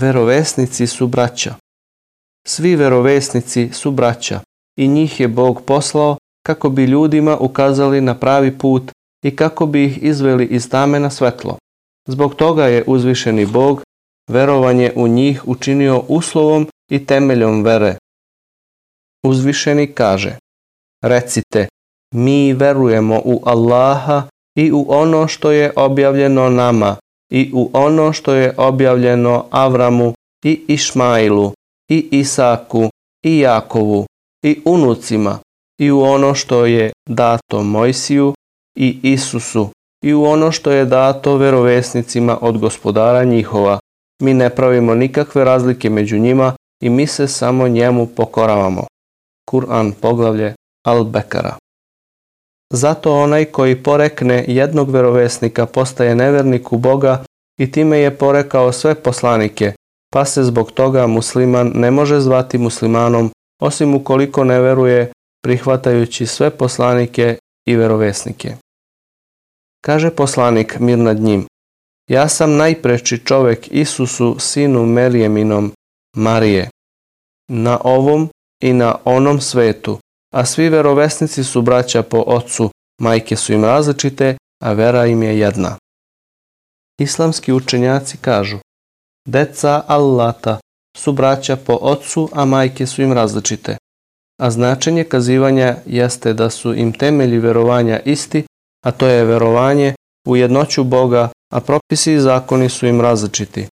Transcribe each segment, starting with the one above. verovesnici su braća. Svi verovesnici su braća i njih je Bog poslao kako bi ljudima ukazali na pravi put i kako bi ih izveli iz tame na svetlo. Zbog toga je uzvišeni Bog verovanje u njih učinio uslovom i temeljom vere. Uzvišeni kaže, recite, mi verujemo u Allaha i u ono što je objavljeno nama i u ono što je objavljeno Avramu i Išmailu i Isaku i Jakovu i unucima i u ono što je dato Mojsiju i Isusu i u ono što je dato verovesnicima od gospodara njihova. Mi ne pravimo nikakve razlike među njima i mi se samo njemu pokoravamo. Kur'an poglavlje Al-Bekara zato onaj koji porekne jednog verovesnika postaje nevernik u Boga i time je porekao sve poslanike, pa se zbog toga musliman ne može zvati muslimanom osim ukoliko ne veruje prihvatajući sve poslanike i verovesnike. Kaže poslanik mir nad njim, ja sam najpreči čovek Isusu sinu Merijeminom, Marije, na ovom i na onom svetu, a svi verovesnici su braća po ocu, majke su im različite, a vera im je jedna. Islamski učenjaci kažu Deca Allata su braća po ocu, a majke su im različite. A značenje kazivanja jeste da su im temelji verovanja isti, a to je verovanje u jednoću Boga, a propisi i zakoni su im različiti.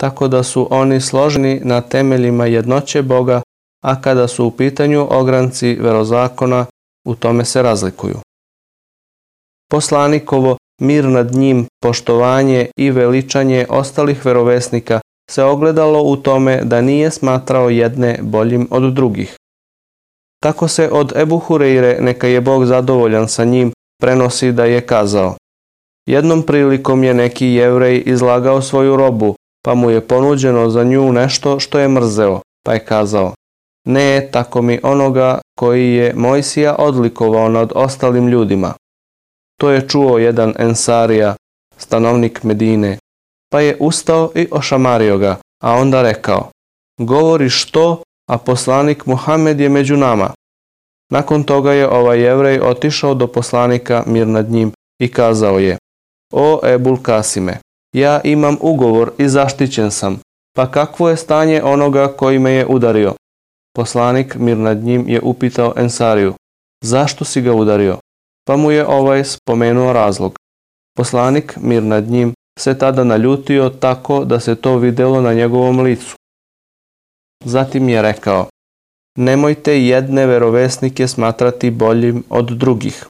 Tako da su oni složeni na temeljima jednoće Boga, a kada su u pitanju ogranci verozakona, u tome se razlikuju. Poslanikovo mir nad njim, poštovanje i veličanje ostalih verovesnika se ogledalo u tome da nije smatrao jedne boljim od drugih. Tako se od Ebu Hureire, neka je Bog zadovoljan sa njim, prenosi da je kazao. Jednom prilikom je neki jevrej izlagao svoju robu, pa mu je ponuđeno za nju nešto što je mrzeo, pa je kazao, ne tako mi onoga koji je Mojsija odlikovao nad ostalim ljudima. To je čuo jedan Ensarija, stanovnik Medine, pa je ustao i ošamario ga, a onda rekao, Govori što, a poslanik Muhammed je među nama. Nakon toga je ovaj jevrej otišao do poslanika mir nad njim i kazao je, o Ebul Kasime, ja imam ugovor i zaštićen sam, pa kakvo je stanje onoga koji me je udario? Poslanik mir nad njim je upitao Ensariju, zašto si ga udario? Pa mu je ovaj spomenuo razlog. Poslanik mir nad njim se tada naljutio tako da se to videlo na njegovom licu. Zatim je rekao, nemojte jedne verovesnike smatrati boljim od drugih.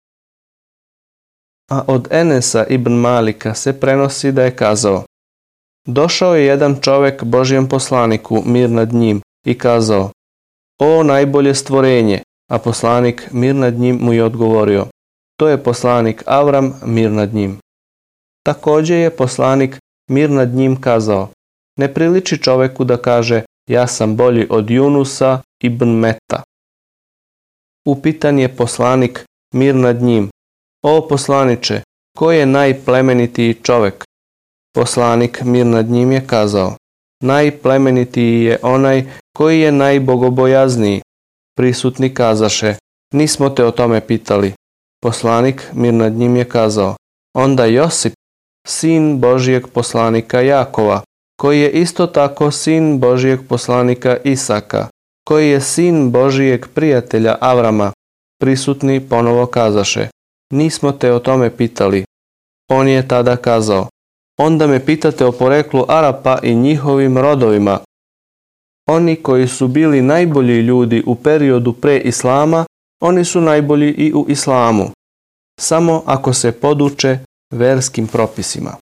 A od Enesa ibn Malika se prenosi da je kazao, došao je jedan čovjek Božijem poslaniku, mir nad njim, i kazao, o najbolje stvorenje, a poslanik mir nad njim mu je odgovorio. To je poslanik Avram mir nad njim. Također je poslanik mir nad njim kazao. Ne priliči čoveku da kaže ja sam bolji od Junusa i Meta. Upitan je poslanik mir nad njim. O poslaniče, ko je najplemenitiji čovek? Poslanik mir nad njim je kazao. Najplemenitiji je onaj koji je najbogobojazniji. Prisutni kazaše, nismo te o tome pitali. Poslanik mir nad njim je kazao, onda Josip, sin Božijeg poslanika Jakova, koji je isto tako sin Božijeg poslanika Isaka, koji je sin Božijeg prijatelja Avrama, prisutni ponovo kazaše, nismo te o tome pitali. On je tada kazao, onda me pitate o poreklu Arapa i njihovim rodovima. Oni koji su bili najbolji ljudi u periodu pre Islama, oni su najbolji i u Islamu, samo ako se poduče verskim propisima.